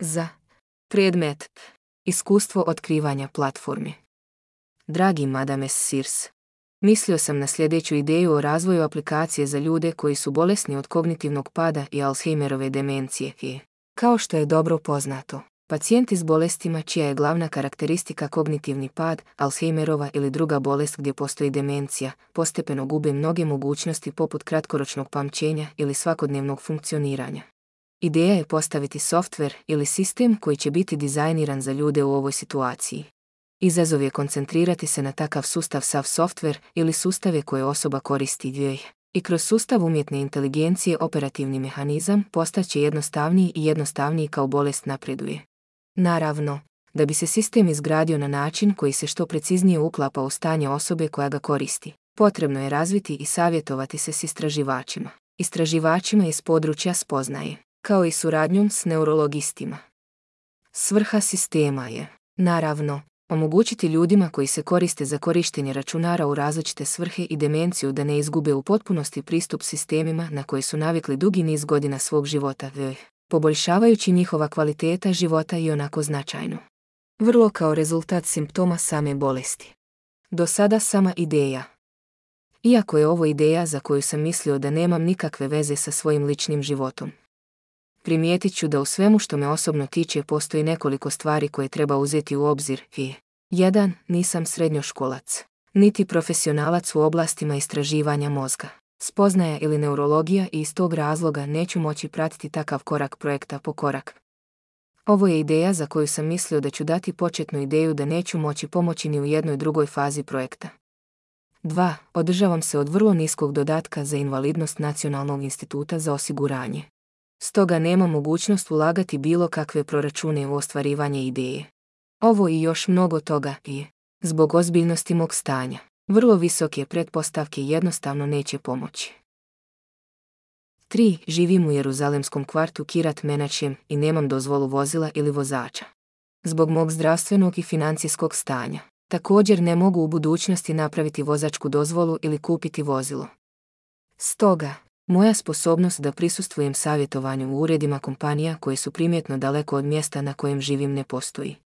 Za predmet Iskustvo otkrivanja platformi. Dragi Madame Sears, mislio sam na sljedeću ideju o razvoju aplikacije za ljude koji su bolesni od kognitivnog pada i Alzheimerove demencije kao što je dobro poznato, pacijenti s bolestima čija je glavna karakteristika kognitivni pad, Alzheimerova ili druga bolest gdje postoji demencija, postepeno gube mnoge mogućnosti poput kratkoročnog pamćenja ili svakodnevnog funkcioniranja. Ideja je postaviti softver ili sistem koji će biti dizajniran za ljude u ovoj situaciji. Izazov je koncentrirati se na takav sustav sav softver ili sustave koje osoba koristi dvije. I kroz sustav umjetne inteligencije operativni mehanizam postaće jednostavniji i jednostavniji kao bolest napreduje. Naravno, da bi se sistem izgradio na način koji se što preciznije uklapa u stanje osobe koja ga koristi, potrebno je razviti i savjetovati se s istraživačima. Istraživačima iz područja spoznaje kao i suradnjom s neurologistima. Svrha sistema je, naravno, omogućiti ljudima koji se koriste za korištenje računara u različite svrhe i demenciju da ne izgube u potpunosti pristup sistemima na koje su navikli dugi niz godina svog života, v, poboljšavajući njihova kvaliteta života i onako značajno. Vrlo kao rezultat simptoma same bolesti. Do sada sama ideja. Iako je ovo ideja za koju sam mislio da nemam nikakve veze sa svojim ličnim životom, primijetit ću da u svemu što me osobno tiče postoji nekoliko stvari koje treba uzeti u obzir i 1. Nisam srednjoškolac, niti profesionalac u oblastima istraživanja mozga, spoznaja ili neurologija i iz tog razloga neću moći pratiti takav korak projekta po korak. Ovo je ideja za koju sam mislio da ću dati početnu ideju da neću moći pomoći ni u jednoj drugoj fazi projekta. 2. Održavam se od vrlo niskog dodatka za invalidnost Nacionalnog instituta za osiguranje. Stoga nema mogućnost ulagati bilo kakve proračune u ostvarivanje ideje. Ovo i još mnogo toga je, zbog ozbiljnosti mog stanja, vrlo visoke pretpostavke jednostavno neće pomoći. 3. Živim u Jeruzalemskom kvartu Kirat Menačem i nemam dozvolu vozila ili vozača. Zbog mog zdravstvenog i financijskog stanja, također ne mogu u budućnosti napraviti vozačku dozvolu ili kupiti vozilo. Stoga, moja sposobnost da prisustvujem savjetovanju u uredima kompanija koje su primjetno daleko od mjesta na kojem živim ne postoji.